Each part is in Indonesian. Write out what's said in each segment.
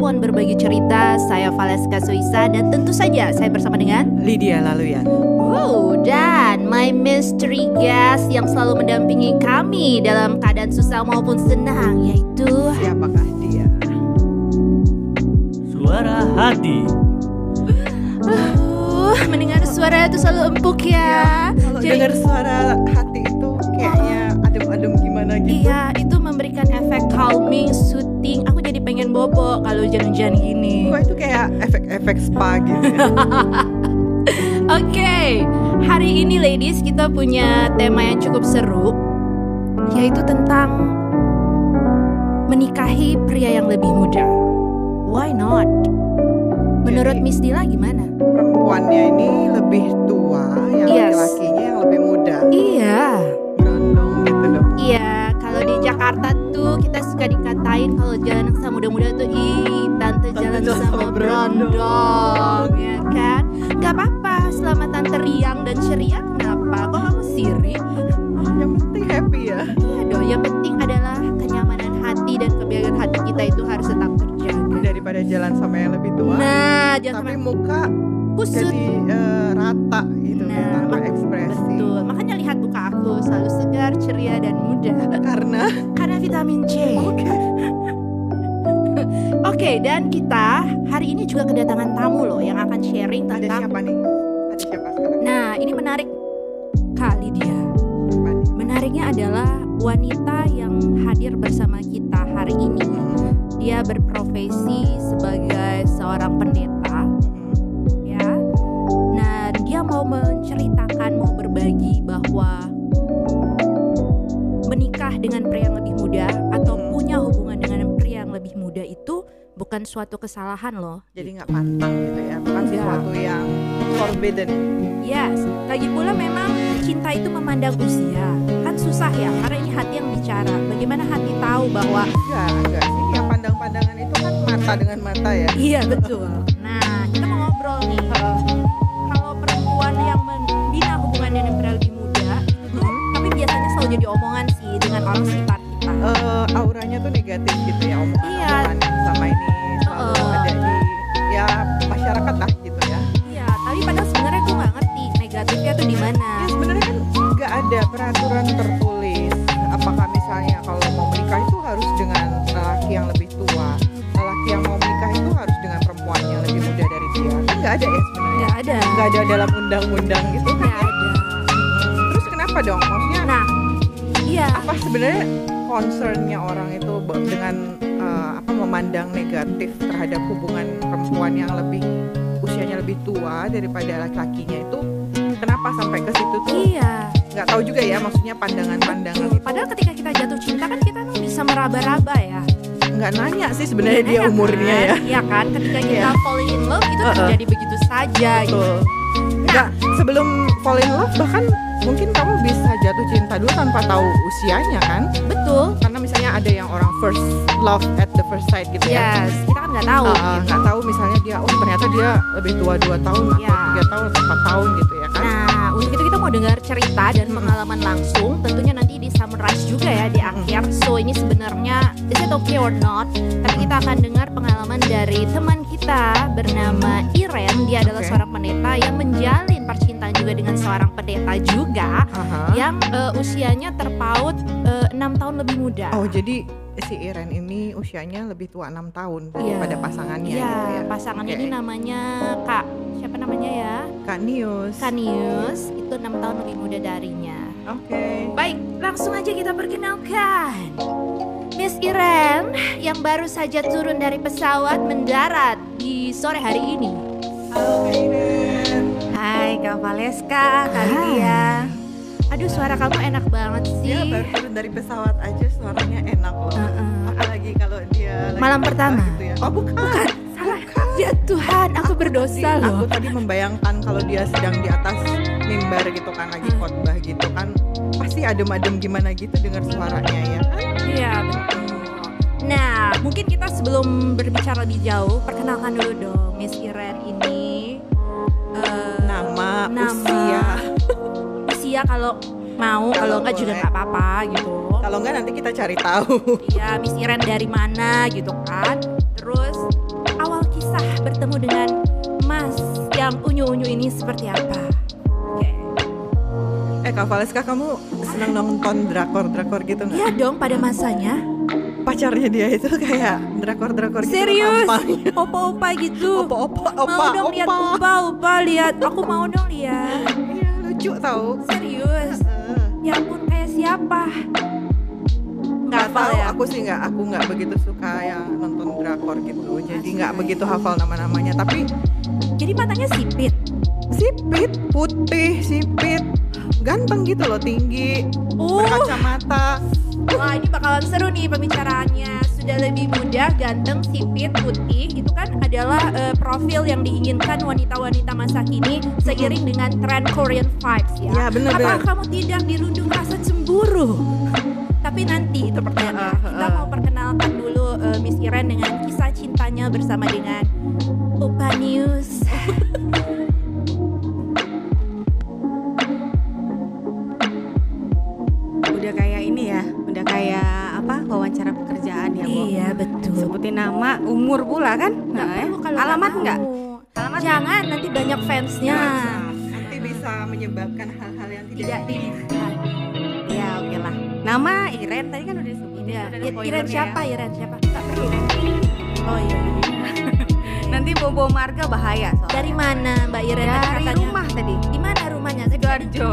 perempuan berbagi cerita. Saya Valeska Suisa dan tentu saja saya bersama dengan Lydia Laluyan. Wow, dan my mystery guest yang selalu mendampingi kami dalam keadaan susah maupun senang yaitu Siapakah dia? Suara hati. uh, mendengar suara itu selalu empuk ya. Kalau Jadi- dengar suara hati itu kayaknya adem-adem gimana gitu. Iya, itu memberikan efek calming, soothing. Aku jadi pengen bobo kalau hujan-hujan gini. Kok itu kayak efek-efek spa gitu ya? Oke, hari ini ladies kita punya tema yang cukup seru Yaitu tentang menikahi pria yang lebih muda Why not? Menurut Jadi- Miss Dila gimana? Perempuannya ini lebih tua, yang Yes. Jakarta tuh kita suka dikatain kalau jalan sama muda-muda tuh Ih, tante Tante jalan jalan sama sama berondong Ya kan? Gak apa-apa, selama tante riang dan ceria kenapa? Kok kamu siri? Yang penting happy ya. Iya dong, yang penting adalah kenyamanan hati dan kebiayaan hati kita itu harus tetap terjaga. Daripada jalan sama yang lebih tua. Nah, jangan tapi sampai muka kusut. jadi eh, rata gitu Nah, aku selalu segar, ceria dan muda Karena karena vitamin C. oke. Oke, dan kita hari ini juga kedatangan tamu loh yang akan sharing Ada tentang. siapa nih? Ada siapa sekarang? Nah, ini menarik kali dia. Menariknya adalah wanita yang hadir bersama kita hari ini. Hmm, Dia berprofesi sebagai seorang pendeta. hmm. ya. Nah, dia mau menceritakan, mau berbagi bahwa menikah dengan pria yang lebih muda atau Hmm. punya hubungan dengan pria yang lebih muda itu bukan suatu kesalahan loh. Jadi nggak pantang gitu ya, bukan Enggak. sesuatu yang forbidden. Yes, lagi pula memang cinta itu memandang usia. Kan susah ya, karena ini hati yang bicara. Bagaimana hati tahu bahwa Enggak, enggak sih. Yang pandang-pandangan itu kan mata dengan mata ya. iya betul. Nah, kita mau ngobrol nih. Kalau perempuan yang membina jadi omongan sih dengan orang sekitar kita. Eh, auranya tuh negatif gitu ya omongan-omongan Iya. sama ini selalu Heeh. ada di ya masyarakat lah gitu ya. Iya, tapi padahal sebenarnya gue nggak ngerti negatifnya tuh di mana. Ya sebenarnya kan nggak ada peraturan tertulis. Apakah misalnya kalau mau menikah itu harus dengan lelaki yang lebih tua, lelaki yang mau menikah itu harus dengan perempuan yang lebih muda dari dia. Kan nggak ada ya sebenarnya. Nggak ada. Nggak ada dalam undang-undang gitu kan. Nggak ada. Terus kenapa dong? Maksudnya Nah, iya. apa sebenarnya concernnya orang itu dengan eh, apa memandang negatif terhadap hubungan perempuan yang lebih usianya lebih tua daripada laki-lakinya itu kenapa sampai ke situ tuh Iya. nggak tahu juga ya maksudnya pandangan-pandangan itu Padahal ketika kita jatuh cinta kan kita tuh bisa meraba-raba ya. nggak nanya sih sebenarnya dia Nanya umurnya kan? ya Iya kan, ketika kita Iya. falling in love itu Heeh. terjadi begitu saja gitu. Nggak sebelum fall in love bahkan mungkin kamu bisa jatuh cinta dulu tanpa tahu usianya kan Betul. karena misalnya ada yang orang first love at the first sight gitu ya Yes, kita kan nggak tahu. Ah, gitu. nggak tahu misalnya dia oh ternyata dia lebih tua dua tahun Ya. atau tiga tahun atau empat tahun gitu ya kan Nah, untuk itu kita mau dengar cerita dan pengalaman langsung. Tentunya nanti di summarize juga ya di akhir. So ini sebenarnya is it okay or not? Tapi kita akan dengar pengalaman dari teman kita bernama Iren. Dia adalah Oke. seorang pendeta yang menjalin percintaan juga dengan seorang pendeta juga Aha. yang eh, usianya terpaut enam tahun lebih muda. oh jadi si Iren ini usianya lebih tua enam tahun Iya. daripada pasangannya Iya, gitu ya pasangan Oke. ini namanya Kak. Siapa namanya ya? Kak Nius Kanius. Itu enam tahun lebih muda darinya. oke Baik, langsung aja kita perkenalkan Miss Iren yang baru saja turun dari pesawat mendarat di sore hari ini. Halo Kak Iren Hai Kak Valeska, Kak. Lydia Aduh suara kamu enak banget sih. dia baru turun dari pesawat aja suaranya enak loh. Heeh. apalagi kalau dia lagi Malam pertama? gitu ya. oh bukan, Salah, ya Tuhan aku berdosa Tadi- aku loh. tadi membayangkan kalau dia sedang di atas mimbar gitu kan lagi khotbah gitu kan pasti adem-adem gimana gitu dengar suaranya ya? Iya betul. Nah mungkin kita sebelum berbicara lebih jauh Perkenalkan dulu dong Miss Iren ini eh, nama, nama usia. usia kalau mau kalau enggak juga nggak apa-apa gitu. Kalau enggak nanti kita cari tahu. Ya Miss Iren dari mana gitu kan. Terus bertemu dengan Mas yang unyu-unyu ini seperti apa. Kak Valeska kamu senang nonton drakor-drakor gitu nggak? Iya dong pada masanya. Pacarnya dia itu kayak drakor-drakor gitu Serius? Opa-opa gitu. Opa-opa, mau opa, dong lihat opa. opa-opa lihat. Aku mau dong lihat. Iya lucu tau Serius. Ya ampun kayak siapa? nggak hafal tahu ya? aku sih nggak aku nggak begitu suka yang nonton drakor gitu jadi nggak begitu hafal nama-namanya tapi Jadi matanya sipit. sipit putih sipit ganteng gitu loh tinggi Oh. berkacamata Wah ini bakalan seru nih pembicaraannya Sudah lebih muda, ganteng, sipit, putih Itu kan adalah eh, profil yang diinginkan wanita-wanita masa kini Seiring dengan tren Korean vibes ya Ya, bener, Apakah bener. kamu tidak dirundung rasa cemburu? Tapi nanti itu pertanyaannya Heeh, Kita heeh. mau perkenalkan dulu eh, Miss Iren dengan kisah cintanya bersama dengan umur pula kan Nggak Nah, ya. perlu kalau alamat nggak alamat Jangan nanti banyak fansnya nanti bisa menyebabkan hal-hal yang Tidak tidak diinginkan ya oke lah nama Iren tadi kan udah disebut Iya, Udah ada Iren siapa? ya. Iren siapa? Tak perlu. Oh iya. nanti bobo marga bahaya soalnya Dari mana Mbak Iren dari katanya? rumah tadi Di mana rumahnya? Sidoarjo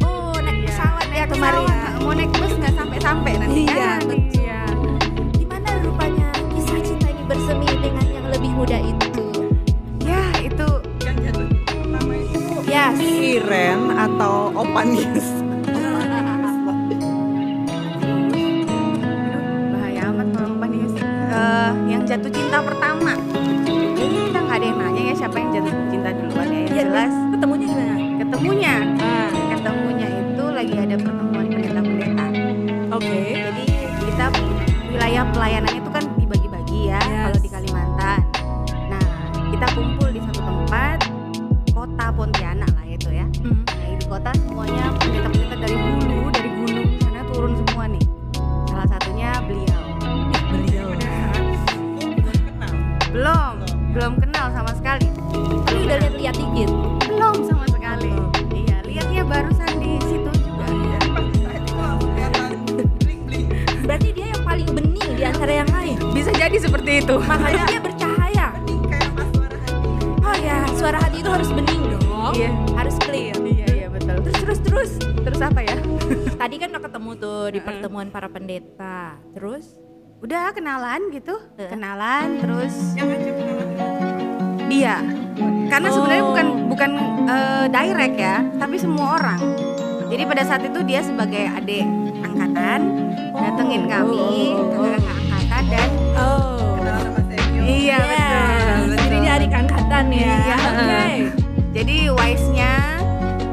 Oh, naik pesawat ya naik kemarin. mau naik bus nggak sampai sampai nanti Iya, kan betul. Muda itu? ya itu yang jatuh pertama itu Yes. Iren atau Opanius direct ya tapi semua orang jadi pada saat itu dia sebagai adik angkatan datengin kami Oh. kakak angkatan dan oh. iya Yes. betul, betul. Jadi dia adik angkatan ya. Iya. Oke. jadi wise nya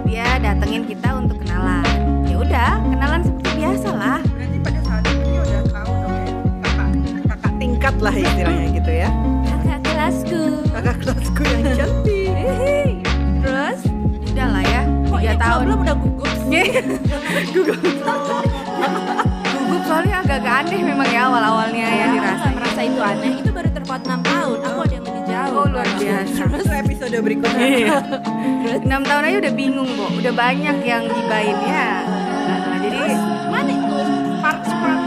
dia datengin kita untuk kenalan ya udah kenalan seperti biasa lah berarti pada saat itu dia udah tahu dong ya kakak kakak tingkat lah istilahnya gitu ya Kakak kelasku. kakak kelasku yang cantik tahun. Belum udah gugup sih? gugup. Soalnya agak-agak aneh memang ya awal-awalnya ya. Dirasa. merasa itu aneh. Itu baru terpaut 6 tahun. Aku ada yang lebih jauh. Oh, luar biasa. terus episode berikutnya. Iya. enam tahun aja udah bingung kok udah banyak yang gibain ya. Nah, jadi Mana itu spark spark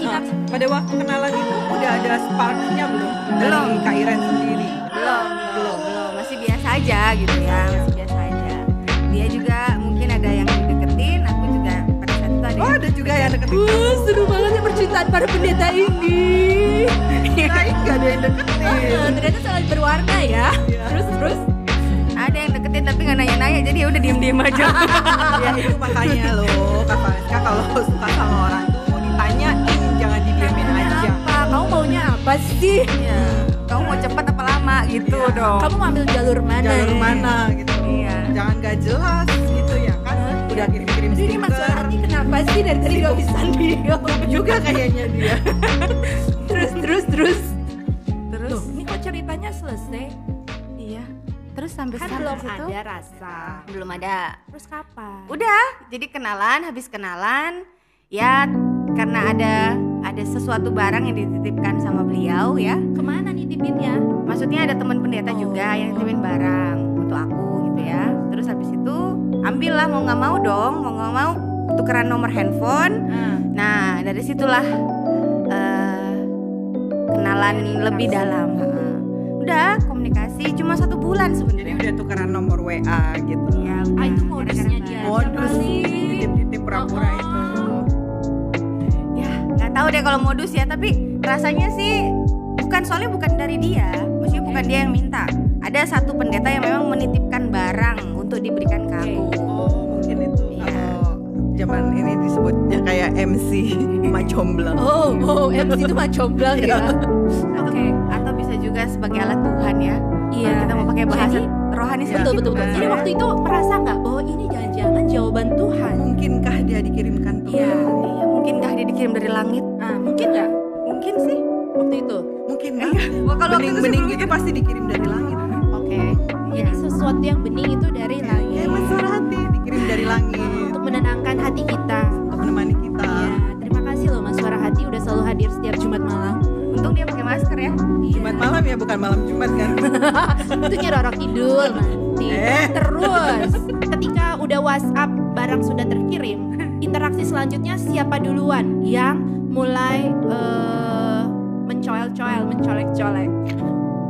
sinar pada waktu kenalan itu udah ada sparknya belum? Belum. Iren sendiri? Belum belum belum. Masih biasa aja gitu ya ya percintaan para pendeta ini. gak ada yang deketin ternyata sangat berwarna ya. Iya. Terus terus ada yang deketin tapi nggak nanya-nanya jadi ya udah diem-diem aja ya itu makanya loh Kak Valeska kalau suka sama orang tuh ditanyain jangan didiemin aja Apa? Kamu maunya apa sih? ya kamu mau cepet apa lama gitu Iya. dong Kamu mau ambil jalur mana? jalur mana gitu Iya. jangan gak jelas ya udah kirim-kirim Jadi stiker Suarati kenapa sih dari tadi gak bisa juga kayaknya dia terus terus terus. terus Loh, ini kok ceritanya selesai? iya terus sampai Kan belum situ, ada rasa. belum ada Terus kapan? Udah, jadi kenalan, habis kenalan, ya karena ada ada sesuatu barang yang dititipkan sama beliau ya. Ke mana nitipinnya? Maksudnya ada teman pendeta Oh. juga yang nitipin barang untuk aku gitu ya. Terus habis itu ambillah mau nggak mau dong, mau nggak mau tukeran nomor handphone. Nah, Nah dari situlah eh, kenalan Komunikasi. lebih dalam. Heeh. Udah komunikasi cuma satu bulan Jadi sebenarnya. udah tukeran nomor WA gitu. Ya, ah, itu modusnya dia. Modus titip-titip pura-pura Oh. itu. Ya nggak tahu deh kalau modus ya, tapi rasanya sih bukan soalnya bukan dari dia, maksudnya bukan dia yang minta. Ada satu pendeta yang memang menitipkan barang untuk diberikan ke aku. Oh, mungkin itu Iya. kalau zaman ini disebutnya kayak MC macomblang. Oh, oh, MC itu mah comblang ya. Atau, Oke. atau bisa juga sebagai alat Tuhan ya. Iya. Kalau kita mau pakai bahasa Jadi- rohani Iya. Betul, itu betul, betul. kan. Jadi waktu itu merasa nggak bahwa ini jangan-jangan jawaban Tuhan? Mungkinkah dia dikirimkan Tuhan? Iya. Iya, mungkinkah dia dikirim dari langit? Nah, mungkin nggak Mungkin sih. waktu itu? Mungkin Iya. kan? Wah, kalau waktu itu gitu mikir. pasti dikirim dari langit. Jadi sesuatu yang bening itu dari langit Kayak mas suara hati dikirim dari langit untuk menenangkan hati kita. untuk menemani kita. Iya, terima kasih loh Mas Suara Hati udah selalu hadir setiap Jumat malam. Untung dia pakai masker ya. Jumat malam ya bukan malam Jumat kan? Itu nyerorok kidul nanti. Eh. Terus ketika udah WhatsApp barang sudah terkirim, interaksi selanjutnya siapa duluan yang mulai eh, mencoel-coel, mencolek-colek?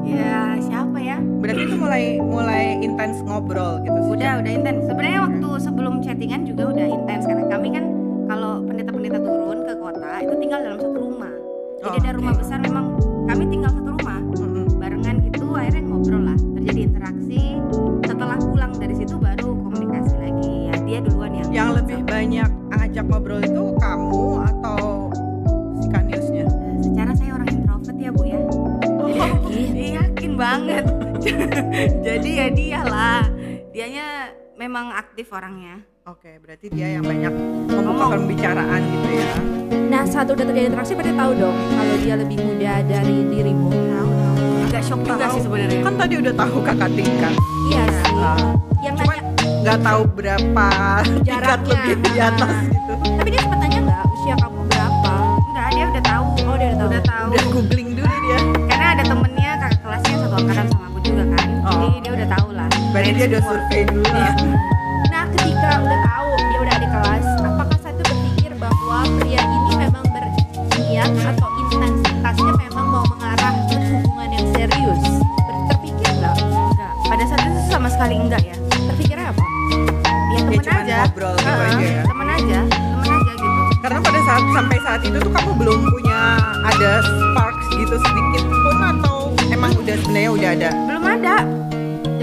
Ya, siapa ya? Berarti itu mulai mulai intens ngobrol gitu sih. Udah, udah intens. Sebenarnya waktu sebelum chattingan juga udah intens karena kami kan kalau pendeta-pendeta turun ke kota itu tinggal dalam satu rumah. Jadi Oh, ada rumah oke. besar memang kami tinggal satu rumah Mm-mm. barengan gitu akhirnya ngobrol lah terjadi interaksi setelah pulang dari situ baru komunikasi lagi ya dia duluan yang Yang lebih banyak ngajak ngobrol itu banget jadi ya dia lah dianya memang aktif orangnya Oke, berarti dia yang banyak membuka pembicaraan gitu ya. Nah saat udah terjadi interaksi berarti tahu dong kalau dia lebih muda dari dirimu. tahu tahu agak shock juga sih sebenarnya Kan tadi udah tahu kakak tingkat. Iya sih. Ah, Yang Cuma nanya, nggak tahu berapa tingkat lebih di atas gitu. tapi dia sempat tanya nggak usia kamu berapa? enggak dia udah tahu Oh dia udah tahu. udah tahu Udah googling Berarti dia udah survei dulu lah. Nah ketika udah tahu dia udah di kelas, apakah saya tuh berpikir bahwa pria ini memang berniat atau intensitasnya memang mau mengarah ke hubungan yang serius? Terpikir nggak? enggak pada saat itu sama sekali enggak ya Terpikirnya apa? ya temen cuman aja ngobrol gitu Heeh, aja ya. temen aja temen aja gitu Karena pada saat sampai saat itu tuh kamu belum punya ada sparks gitu sedikit pun atau emang udah sebenarnya udah ada. belum ada Ya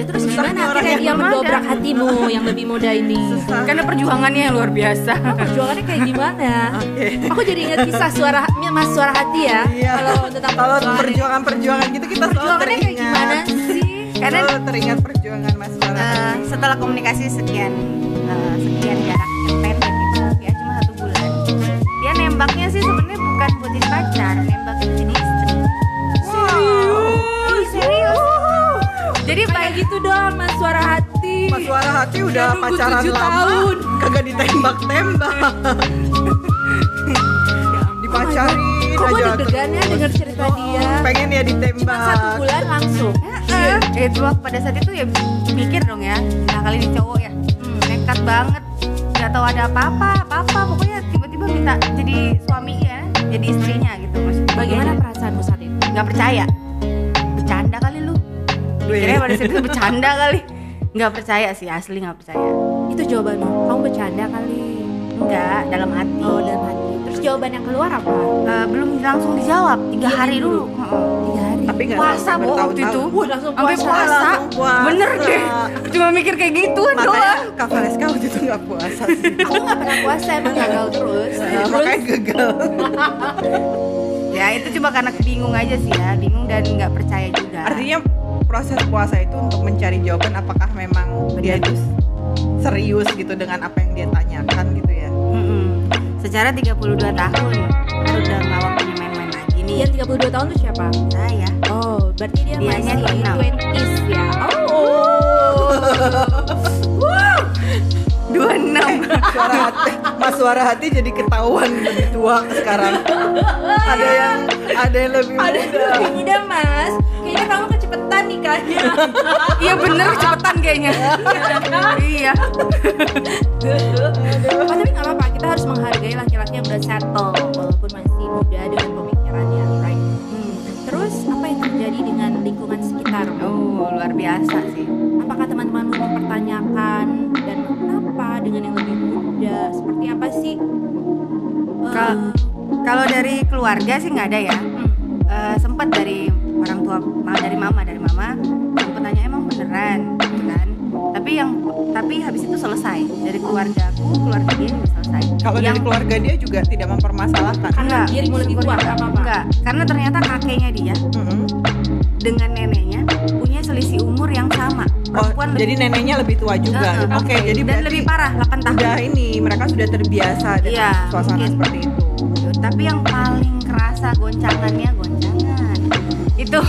terus Susah gimana akhirnya yang dia mendobrak ada. hatimu yang lebih muda ini? Susah. karena perjuangannya yang luar biasa Perjuangannya kayak gimana? Oke. Aku jadi ingat kisah suara Mas suara hati ya. Iya. Kalau tentang Kalau perjuangan perjuangan-perjuangan gitu kita selalu perjuangannya kayak teringat. gimana sih? Karena- Selalu teringat perjuangan Mas Farah. Eh, setelah komunikasi sekian eh, sekian jarak yang pendek gitu ya cuma satu bulan dia nembaknya sih sebenarnya bukan jadi pacar nembaknya jadi gitu dong Mas suara hati. Mas Suara Hati udah nunggu pacaran lama, tahun. kagak ditembak-tembak. Dipacarin Kok gue aja. deg-degan ya denger cerita dia. Pengen ya ditembak. Cuma satu bulan langsung. Eh, itu waktu pada saat itu ya mikir dong ya nah kali ini cowok ya hmm, nekat banget nggak tahu ada apa-apa apa-apa pokoknya tiba-tiba minta jadi suami ya jadi istrinya gitu maksudnya Bagaimana perasaanmu saat itu? nggak percaya Wih. kira pada saat itu bercanda kali nggak percaya sih asli nggak percaya Itu jawabanmu. Kamu bercanda kali. enggak dalam hati Oh dalam hati. Terus jawaban yang keluar apa? Eh, belum langsung dijawab tiga Iya, hari dulu. dulu Heeh. Tiga hari. Tapi nggak puasa bu waktu itu Wah, langsung sampai puasa. puasa Langsung puasa. bener deh cuma mikir kayak gituan Makanya doang Kak Valeska waktu itu nggak puasa sih. Aku nggak pernah puasa emang gagal terus. Terus makanya gagal. ya itu cuma karena bingung aja sih ya bingung dan nggak percaya juga Artinya proses puasa itu untuk mencari jawaban apakah memang dia itu serius gitu dengan apa yang dia tanyakan gitu ya. Mm-mm. secara 32 tahun kan udah nggak waktunya main-main lagi nih yang 32 tahun tuh siapa? saya Oh, berarti dia Dianya masih 26. 20s ya. Oh. 26 suara hati mas suara hati jadi ketahuan lebih tua sekarang ada yang ada yang lebih Ada muda lebih muda mas Kayaknya kamu kecepatan nikahnya. Iya bener kecepatan kayaknya. Iya Oh tapi nggak apa-apa Kita harus menghargai laki-laki yang udah settle Walaupun masih muda dengan pemikirannya right? Hmm. Terus apa yang terjadi dengan lingkungan sekitar? Oh luar biasa sih. Apakah teman-teman mempertanyakan Dan kenapa dengan yang lebih muda? Seperti apa sih? Ka- Kalau dari keluarga sih nggak ada ya. Hmm, Eh, Sempet dari orang tua dari mama dari mama sempet nanya emang beneran? Gitu kan. Tapi yang tapi habis itu selesai. Dari keluargaku keluarga dia juga selesai. Kalau yang dari keluarga dia juga tidak mempermasalahkan? Karena dirimu lebih tua nggak apa-apa? Enggak. Karena ternyata kakeknya dia Mm-mm. dengan neneknya punya selisih umur yang sama. Oh, perempuan jadi neneknya lebih tua juga? Eh, oke jadi dan lebih parah 8 tahun. udah ini mereka sudah terbiasa dengan Iya, suasana mungkin. seperti itu. Tapi yang paling kerasa goncangannya goncangan itu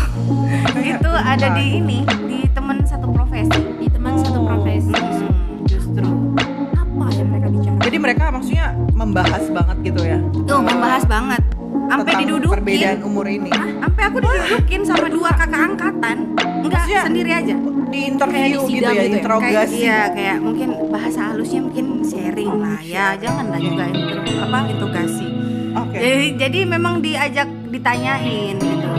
itu ada di ini di teman satu profesi. Di teman satu profesi. Hmm, justru. Apa yang mereka bicarakan? Jadi mereka maksudnya membahas banget gitu ya? Tuh membahas banget. Sampai didudukin. perbedaan umur ini. Hah? sampai aku didudukin sama dua kakak angkatan. Enggak Maksudnya, sendiri aja. di interview Kayak di gitu ya gitu ya? interogasi. kayak iya kayak mungkin bahasa halusnya mungkin sharing lah ya. jangan lah juga inter, apa interogasi. Oke. Jadi jadi memang diajak ditanyain gitu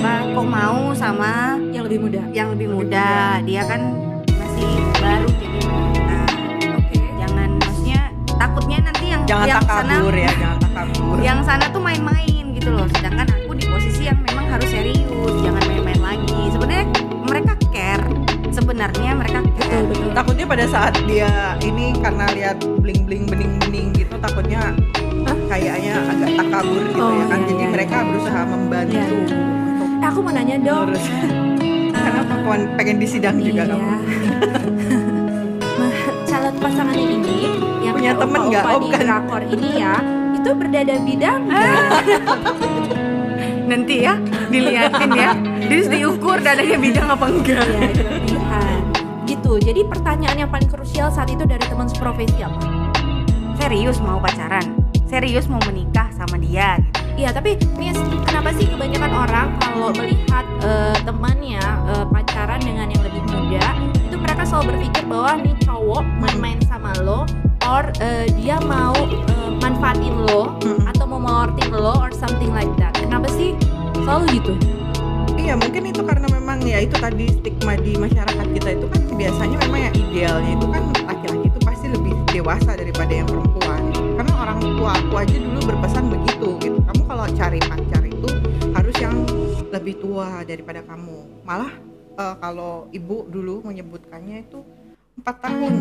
apa kok mau sama Yang lebih muda? yang lebih muda. dia kan masih baru jadi wanita. Oke. Jangan maksudnya takutnya nanti yang jangan yang takabur sana ya jangan takabur. Yang sana tuh main-main gitu loh. Sedangkan aku di posisi yang memang harus serius. Jangan main-main lagi. Sebenarnya mereka care. Sebenarnya mereka care. Betul betul. Takutnya pada saat dia ini karena lihat bling bling bening bening gitu takutnya kayaknya agak takabur gitu Oh, ya kan. iya, jadi iya. mereka berusaha membantu. Iya. Aku mau nanya dong. Karena perempuan pengen disidang juga iya. kamu. Nah, calon pasangan ini yang Punya temen nggak? Oh, bukan. drakor ini ya itu berdada bidang. Nggak? nanti ya diliatin ya. Terus diukur dadanya bidang apa enggak? Ya berlebihan gitu. Jadi pertanyaan yang paling krusial saat itu dari teman seprofesi apa? Serius mau pacaran? Serius mau menikah sama dia gitu. Iya tapi Nis, kenapa sih kebanyakan orang kalau melihat eh, temannya eh, pacaran dengan yang lebih muda itu mereka selalu berpikir bahwa nih cowok main-main sama lo or eh, dia mau eh, manfaatin lo Mm. atau mau melorting lo or something like that. Kenapa sih selalu gitu? iya mungkin itu karena memang ya itu tadi stigma di masyarakat kita itu kan biasanya memang yang idealnya itu kan laki-laki itu pasti lebih dewasa daripada yang perempuan orang tua aku aja dulu berpesan begitu gitu. Kamu kalau cari pacar itu harus yang lebih tua daripada kamu. Malah eh, kalau ibu dulu menyebutkannya itu empat tahun.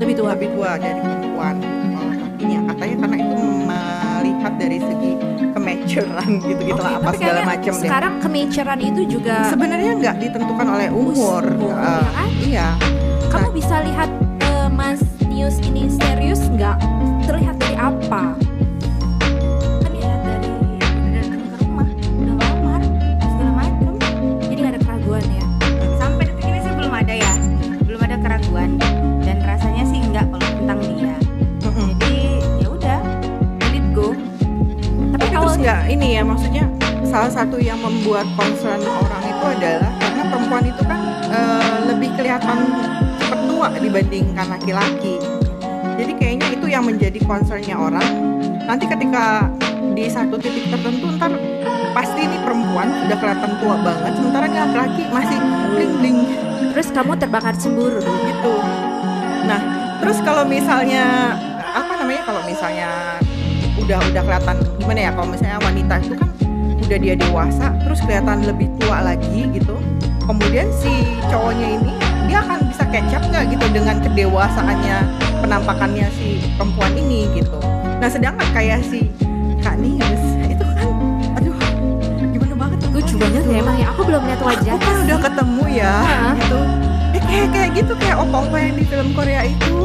Lebih tua. lebih tua dari perempuan. Lakinya katanya karena itu melihat dari segi kematuran gitu gitu lah Oke, apa segala macam deh. Sekarang kematuran itu juga sebenarnya nggak ditentukan oleh umur, Umur, ya kan? iya. Kamu bisa lihat eh, Mas Nius ini serius nggak? Apa? dari udah datang ke rumah udah lamar segala macam Jadi nggak ada keraguan sampai detik ini sih belum ada ya. Belum ada keraguan. Dan rasanya sih enggak kalau tentang dia. Mm-mm. jadi ya udah let it go. Tapi Tapi kalau terus nggak ini ya maksudnya salah satu yang membuat concern orang itu adalah karena perempuan itu kan eh, lebih kelihatan tua dibandingkan laki-laki. Jadi itu yang menjadi concernnya orang nanti ketika di satu titik tertentu ntar pasti ini perempuan udah kelihatan tua banget sementara ini laki-laki masih bling bling terus kamu terbakar cemburu gitu. Nah, terus kalau misalnya apa namanya kalau misalnya udah udah kelihatan gimana ya kalau misalnya wanita itu kan udah dia dewasa terus kelihatan lebih tua lagi gitu. Kemudian si cowoknya ini bisa up nggak gitu dengan kedewasaannya penampakannya si perempuan ini gitu. Nah, sedangkan kayak si Kak Nius itu kan aduh gimana banget tuh lucu banget ya emang ya aku belum lihat wajah Aku kan udah ketemu ya Hah? gitu. Eh, kayak kayak gitu kayak opa-opa yang di film Korea itu.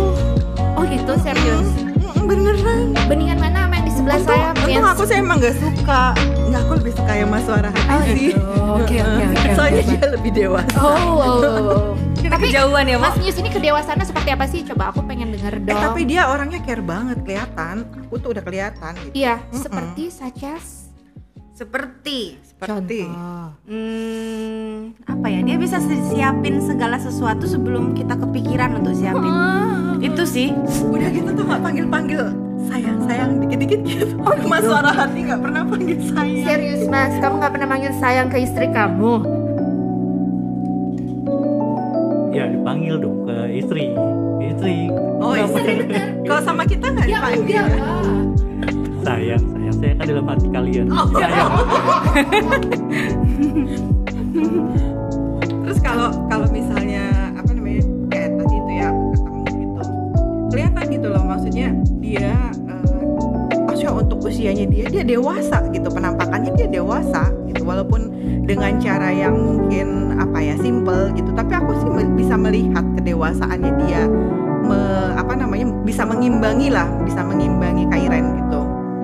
oh gitu serius Mm, beneran. beningan mana sama yang di sebelah Untung, saya untung aku saya emang gak suka. Nggak aku lebih suka yang Mas Suara Hati Oh, sih. gitu. Oke, oke, oke, Soalnya dia lebih dewasa. oh, oh, oh. Dia kita Tapi, kejauhan ya, Mas Mas. News ini kedewasaannya seperti apa sih? Coba aku pengen denger Eh, dong. tapi dia orangnya care banget kelihatan. Aku tuh udah kelihatan gitu. Iya, Mm-mm. seperti such as Seperti Seperti Contoh. hmm, apa ya? Dia bisa si- siapin segala sesuatu sebelum kita kepikiran untuk siapin. Ah. Itu sih. udah gitu tuh nggak panggil panggil sayang sayang dikit dikit gitu. Oh, Mas suara hati nggak pernah panggil sayang. Serius mas, kamu nggak pernah manggil sayang ke istri kamu? Ya dipanggil dong ke istri. Istri. Oh Kenapa? iya. Kalau sama kita nggak Ya dipanggil. lah. Sayang, sayang saya kan dalam hati kalian. Oh, Sayang. Terus kalau kalau misalnya apa namanya kayak tadi itu ya aku ketemu gitu, kelihatan gitu loh maksudnya dia eh, maksudnya untuk usianya dia dia dewasa gitu penampakannya dia dewasa gitu walaupun dengan cara yang mungkin apa ya simple gitu tapi aku sih bisa melihat kedewasaannya dia me- apa namanya bisa mengimbangi lah bisa mengimbangi Kairen gitu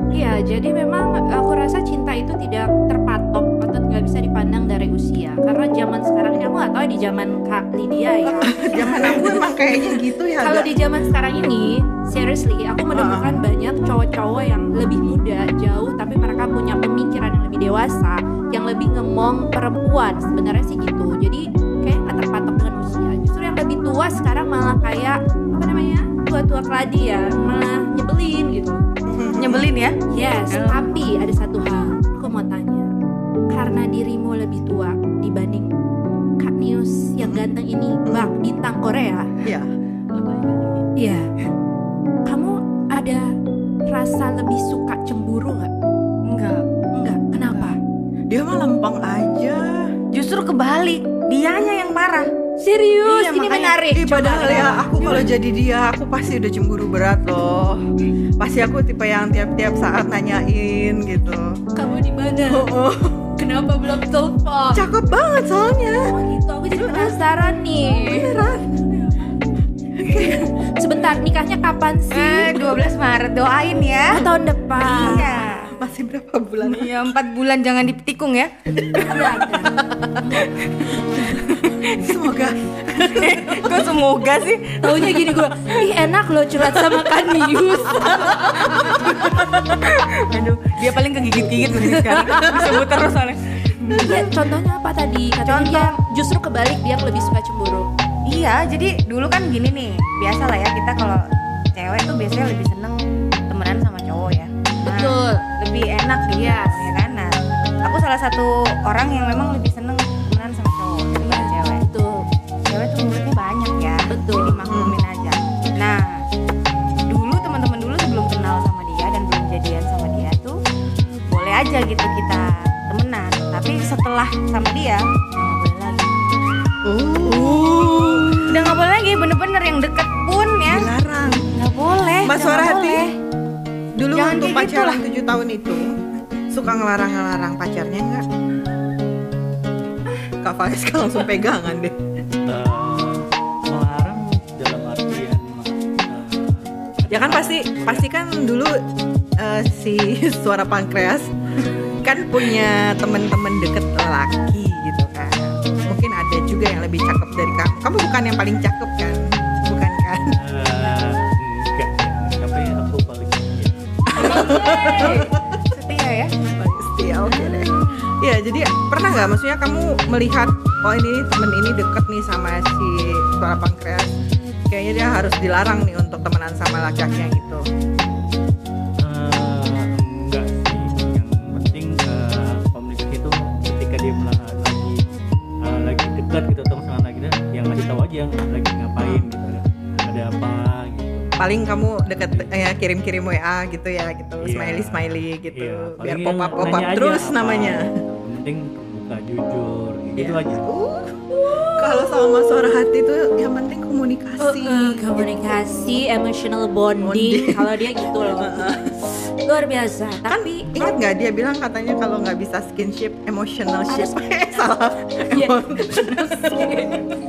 Iya, jadi memang aku rasa cinta itu tidak terpatok atau nggak bisa dipandang dari usia. Karena zaman sekarang ini aku nggak tahu di zaman Kak Lydia ya. zaman aku emang kayaknya gitu ya Kalau di zaman sekarang ini, seriously, aku menemukan banyak cowok-cowok yang lebih muda, jauh, tapi mereka punya pemikiran yang lebih dewasa, yang lebih ngemong perempuan. Sebenarnya sih gitu. Jadi kayak nggak terpatok dengan usia. Justru yang lebih tua sekarang malah kayak apa namanya tua-tua keladi ya, malah nyebelin gitu. Nyebelin ya. Yes, Oh. tapi ada satu hal, aku mau tanya. Karena dirimu lebih tua dibanding Kak News yang ganteng ini, bak bintang Korea. Iya. Iya. Kamu ada rasa lebih suka cemburu nggak? Enggak. Enggak. Kenapa? dia mah lempeng aja Justru kebalik. Dianya yang parah. Serius, Iya, ini makanya- menarik. Coba padahal ya aku kalau jadi dia aku pasti udah cemburu berat loh. Pasti aku tipe yang tiap-tiap saat nanyain gitu. kamu di mana? Oh, Kenapa belum telepon? cakep banget soalnya. Oh gitu, aku jadi penasaran nih. Beneran. Sebentar, nikahnya kapan sih? Eh, 12 Maret doain ya. Oh, tahun depan. Iya. Masih berapa bulan? Iya, 4 bulan jangan dipetikung ya. Semoga. Kok semoga sih? Taunya gini gue, ih enak loh curhat sama Kanius. Aduh, dia paling kegigit-gigit nih sekarang. Disebut terus soalnya. Iya, contohnya apa tadi? Katanya Contoh. dia justru kebalik dia lebih suka cemburu. Iya, jadi dulu kan gini nih. Biasa lah ya kita kalau cewek tuh biasanya lebih seneng temenan sama cowok ya. Nah, Betul. lebih enak gitu Yes. ya kan. Nah, aku salah satu orang yang memang lebih seneng temenan sama cowok daripada cewek. Betul. Cewek tuh mulutnya banyak ya. Betul. Jadi maklumin aja. Nah, dulu teman-teman dulu sebelum kenal sama dia dan belum jadian sama dia tuh boleh aja gitu kita temenan. Tapi setelah sama dia boleh lagi. Oh. Udah nggak boleh lagi, bener-bener yang deket pun ya Dilarang. nggak boleh. Mas Suara nggak Hati. boleh. Dulu Jangan waktu pacaran lah. 7 tahun itu suka ngelarang-ngelarang pacarnya enggak? Kak Faiska langsung pegangan deh. Eh, melarang dalam artian eh, Ya kan pasti pasti kan dulu eh, si suara pankreas kan punya temen-temen deket lelaki kamu. Bukan yang paling cakep kan? Bukan kan? eh, enggak tapi aku paling ya. Setia ya. Paling setia oke deh. Iya, jadi pernah nggak maksudnya kamu melihat oh ini temen ini deket nih sama si suara pankreas kayaknya dia harus dilarang nih untuk temenan sama laki-lakinya gitu. Eh, Paling kamu deket ya kirim-kirim WA gitu ya gitu, Iya. smiley smiley gitu, Iya, biar pop up pop up terus apa. namanya. Yang penting terbuka jujur gitu Iya. aja Uh, Kalau sama suara hati tuh yang penting komunikasi. Uh, komunikasi, emotional bonding. Bonding. Kalau dia gitu loh. Luar biasa. Kan Tapi ingat nggak dia bilang katanya kalau nggak bisa skinship, emotional ship. Eh, salah. Iya.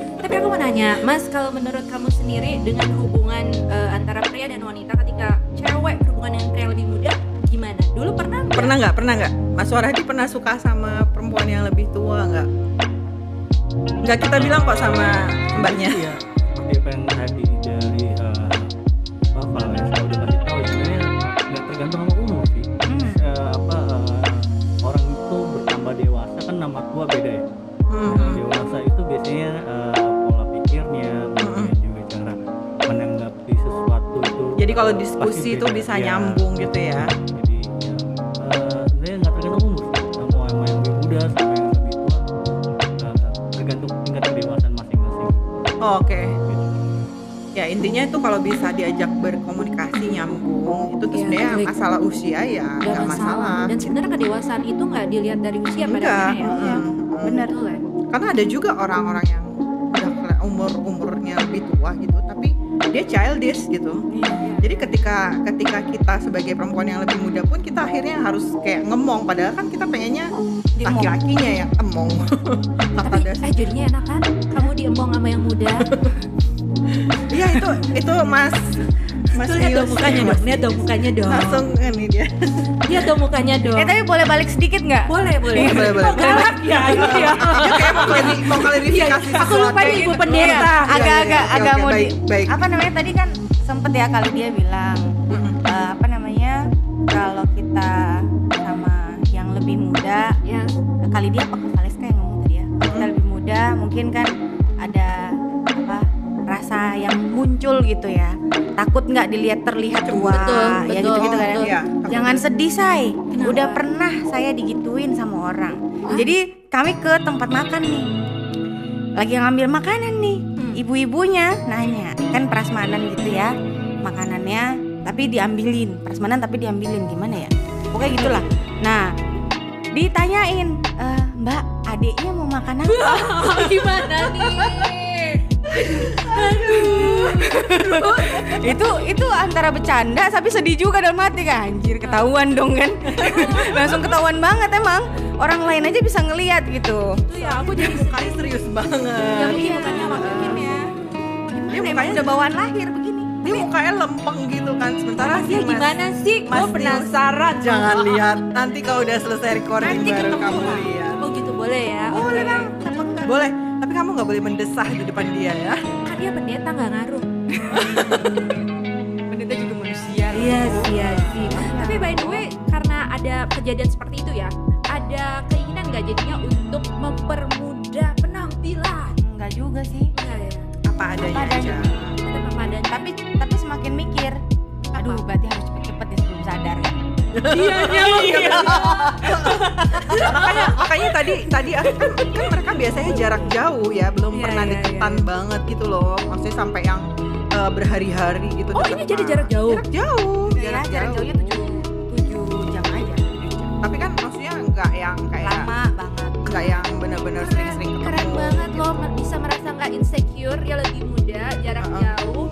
nanya, Mas, kalau menurut kamu sendiri dengan hubungan eh, antara pria dan wanita ketika cewek berhubungan dengan pria lebih muda, gimana? Dulu pernah nggak? Pernah nggak? Pernah nggak? Mas Suara Hati pernah suka sama perempuan yang lebih tua nggak? nggak kita bilang kok sama mbaknya Iya, apa yang tadi kalau diskusi itu bisa Iya. nyambung gitu ya Jadi ya, eh, sebenarnya nggak tergantung umur sih. Mau yang lebih muda sama yang lebih tua, tergantung tingkat kedewasaan masing-masing. Oh, oke Gitu. ya intinya itu kalau bisa diajak berkomunikasi nyambung itu tuh Iya, sebenarnya baik. masalah usia ya Gak nggak masalah. masalah Dan sebenarnya kedewasaan itu nggak dilihat dari usia pada enggak akhirnya ya. mm, mm. Bener. Betul ya. karena ada juga orang-orang yang dia childish gitu. Jadi ketika ketika kita sebagai perempuan yang lebih muda pun kita akhirnya harus kayak ngemong. Padahal kan kita pengennya laki-lakinya yang emong. Tapi eh jadinya enak kan? Kamu diemong sama yang muda. iya itu itu mas mas lihat dong mukanya dong, lihat dong mukanya dong. langsung ini dia Lihat dong mukanya dong. Eh tapi boleh balik sedikit nggak? boleh, boleh. Boleh, boleh, boleh. Galak ya, iya. dia kayak mau klari- mau klarifikasi Aku lupa nih ibu pendeta. Iya, agak-agak agak mau di- baik. apa namanya tadi kan sempet ya kali dia bilang eh, apa namanya kalau kita sama yang lebih muda Ya, kali dia apa Valeska yang ngomong tadi ya kita lebih muda mungkin kan yang muncul gitu ya takut nggak dilihat terlihat tua Betul, ya betul, gitu gitu kan ya. betul. Iya. jangan sedih say Kenapa? udah pernah saya digituin sama orang jadi kami ke tempat makan nih lagi ngambil makanan nih Hmm. ibu-ibunya nanya kan prasmanan gitu ya makanannya tapi diambilin prasmanan tapi diambilin gimana ya pokoknya gitulah nah ditanyain "Eh, mbak adiknya mau makan apa gimana nih? Itu itu antara bercanda tapi sedih juga dalam hati kan? Anjir ketahuan dong kan? Langsung ketahuan banget emang. Orang lain aja bisa ngelihat gitu. Itu ya aku jadi mukanya serius banget. Ya mungkin mukanya makin ya. dia Emang mukanya udah bawaan lahir begini? Dia mukanya lempeng gitu kan sementara si Ya Mas- gimana sih? Mas Gue penasaran. jangan lihat. Nanti kalau udah selesai recording Nanti baru kamu lihat. Oh gitu boleh ya. boleh bang enggak boleh tapi kamu nggak boleh mendesah di depan dia ya Kan dia pendeta nggak ngaruh. pendeta juga manusia Iya sih, iya sih. Tapi by the way, karena ada kejadian seperti itu ya, ada keinginan nggak jadinya untuk mempermudah penampilan? enggak juga sih Enggak ya. apa adanya Apa aja adanya. Tetap apa adanya. tapi tapi semakin mikir aduh Apa? berarti harus cepet-cepet ya sebelum sadar kan Iya, makanya makanya tadi tadi kan, kan mereka biasanya jarak jauh ya belum Iya, pernah iya, deketan banget gitu loh. Maksudnya sampai yang eh, berhari-hari gitu Oh, ini jadi jarak jauh? jarak jauh. Ya jarak jauhnya tujuh tujuh jam aja. Tapi kan maksudnya nggak yang kayak lama banget. nggak yang benar-benar sering-sering ketemu Keren banget loh, bisa merasa nggak insecure, dia lagi muda, jarak Uh-uh. jauh,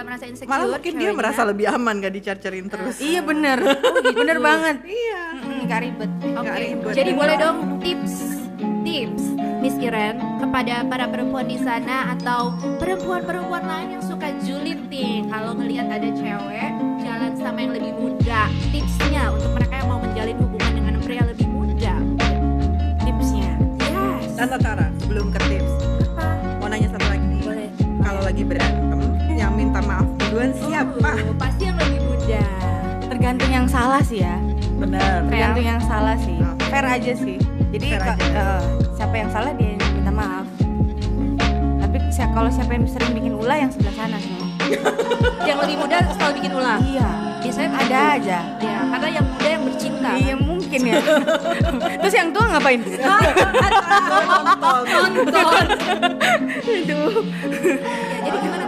nggak merasa insecure. malah mungkin dia merasa lebih aman gak dicar-carin terus. Iya bener. Bener banget. Iya. Mm-mm, nggak ribet. Oke, Nggak ribet. jadi boleh dong tips tips Miss Iren kepada para perempuan di sana atau perempuan-perempuan lain yang suka julid nih. Kalau ngelihat ada cewek jalan sama yang lebih muda. Tipsnya untuk mereka yang mau menjalin hubungan dengan pria lebih muda. Tipsnya. Yes Tante Tara sebelum ke tips. Apa? Mau nanya satu lagi? Boleh. Kalau lagi yang minta maaf duluan siapa Oh, pasti yang lebih muda tergantung yang salah sih ya benar tergantung yang salah sih Oh. fair aja sih jadi aja. eh, siapa yang salah dia yang minta maaf tapi kalau siapa yang sering bikin ulah yang sebelah sana semua yang lebih muda selalu bikin ulah iya biasanya ada aja ya karena yang muda yang bercinta iya mungkin ya terus yang tua ngapain nonton Aduh. Ya, jadi gimana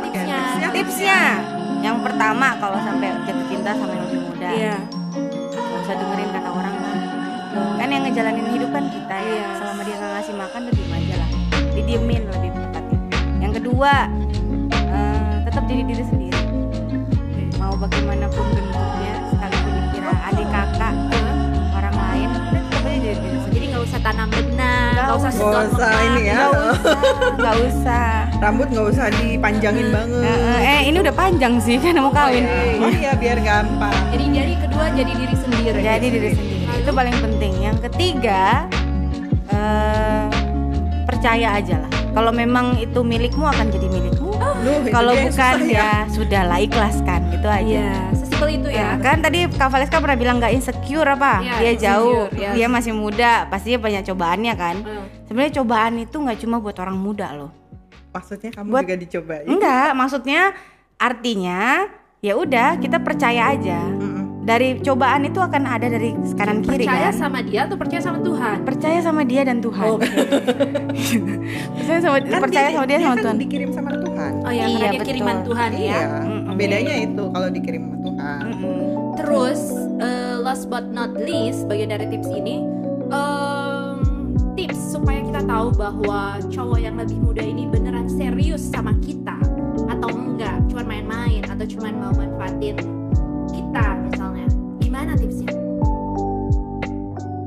tipsnya. Yang pertama kalau sampai jatuh cinta sama yang lebih muda. Iya. nggak usah dengerin kata orang kan kan yang ngejalanin hidup kan kita ya. Iya. selama dia nggak ngasih makan diem aja lah. Didiemin lebih tepatnya yang kedua eh, tetap jadi diri sendiri. Mau bagaimanapun bentuknya usah tanam benang Nggak usah sedot usah ini ya. nggak usah. Nggak usah. Rambut nggak usah dipanjangin banget. Eh, ini udah panjang sih kan mau kawin. Oh iya biar gampang. Jadi jadi kedua jadi diri sendiri. Jadi diri sendiri. itu paling penting. Yang ketiga eh percaya aja lah. Kalau memang itu milikmu akan jadi milikmu. Kalau bukan susah ya. sudahlah ikhlaskan gitu aja. Iya, sesimpel itu Ya, ya. kan tadi Kak Valeska pernah bilang nggak insecure apa? Iya, dia jauh, yes. dia masih muda, pastinya banyak cobaannya kan. Hmm. Sebenarnya cobaan itu nggak cuma buat orang muda loh. Maksudnya kamu Buat- juga dicobain. Enggak, maksudnya artinya ya udah kita percaya aja. Mm-mm. Dari cobaan itu akan ada dari kanan kiri Percaya kan. sama dia atau percaya sama Tuhan? Percaya sama dia dan Tuhan. Oke. percaya sama Kan percaya sama dia, sama kan Tuhan. dikirim sama Tuhan. Oh ya, Iya, karena dia betul. kiriman Tuhan ya. Iya. Mm-mm. Bedanya itu kalau dikirim sama Tuhan. Mm-mm. Terus eh, last but not least, bagian dari tips ini em, tips supaya kita tahu bahwa cowok yang lebih muda ini beneran serius sama kita atau enggak, cuman main-main atau cuman mau manfaatin. Gimana tipsnya?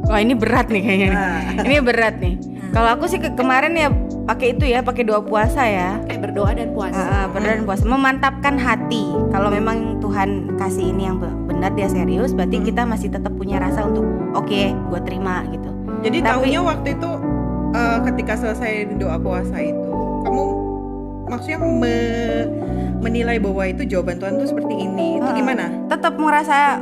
Wah ini berat nih kayaknya. nih. Nah, Ini berat nih. Kalau aku sih ke- kemarin ya pakai itu ya, pakai doa puasa ya. Kayak berdoa dan puasa. Ah, benar dan puasa memantapkan hati. Kalau memang Tuhan kasih ini yang be- benar dia serius, berarti Hmm. kita masih tetap punya rasa untuk oke, gue terima gitu. jadi Tapi- tahunya waktu itu eh, ketika selesai doa puasa itu, kamu maksudnya me- menilai bahwa itu jawaban Tuhan itu seperti ini. Itu gimana? Tetap merasa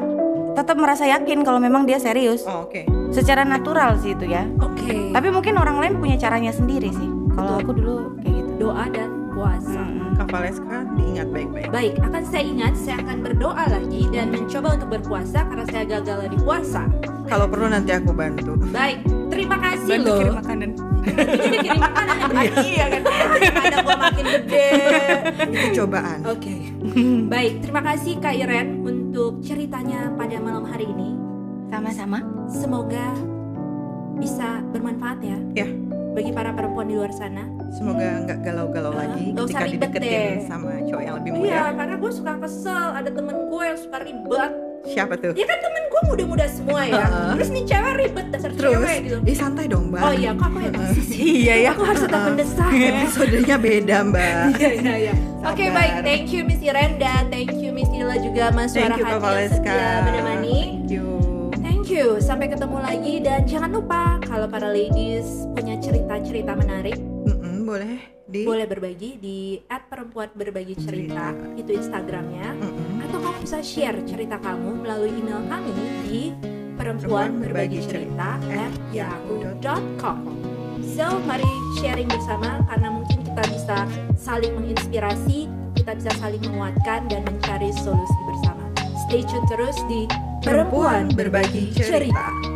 tetap merasa yakin kalau memang dia serius. Oh, oke. Secara natural sih itu ya. Oke. Tapi mungkin orang lain punya caranya sendiri sih. Kalau aku dulu kayak gitu. doa dan puasa. Mm-mm. Kak Valeska diingat baik-baik. Baik, akan saya ingat, saya akan berdoa lagi dan mencoba untuk berpuasa karena saya gagal di puasa. Kalau perlu nanti aku bantu. Baik, terima kasih Bantu loh. kirim makanan. Ini kirim makanan. Iya kan. Daripada gua makin gede. Itu cobaan. Oke. Baik, terima kasih Kak Iren untuk ceritanya pada malam hari ini. Sama-sama. Semoga bisa bermanfaat ya. Ya. Bagi para perempuan di luar sana. Semoga nggak galau-galau Ah, lagi ketika ribet dideketin deh. sama cowok yang lebih muda. Iya, karena gue suka kesel. Ada temen gue yang suka ribet. Siapa tuh? Ya kan temen gue muda-muda semua ya. Heeh. Terus nih cewek ribet dasar Terus, cewek gitu. ih santai dong mbak. Oh iya, kok aku yang sih? Iya ya. Aku harus tetap mendesak. Episodenya beda mbak. Iya iya iya. Oke Sabar. baik, thank you Miss Iren dan thank you Miss Ila juga Mas Suara Thank you Kak Hati yang setia menemani. Thank you. Thank you. Sampai ketemu lagi dan jangan lupa kalau para ladies punya cerita-cerita menarik, Mm-mm, boleh di. boleh berbagi di @perempuan berbagi cerita itu Instagramnya Mm-mm. atau kamu bisa share cerita kamu melalui email kami di perempuan berbagi cerita at yahoo.com. So mari sharing bersama karena mungkin kita bisa saling menginspirasi, kita bisa saling menguatkan dan mencari solusi bersama. Stay tune terus di Perempuan Berbagi Cerita. cerita.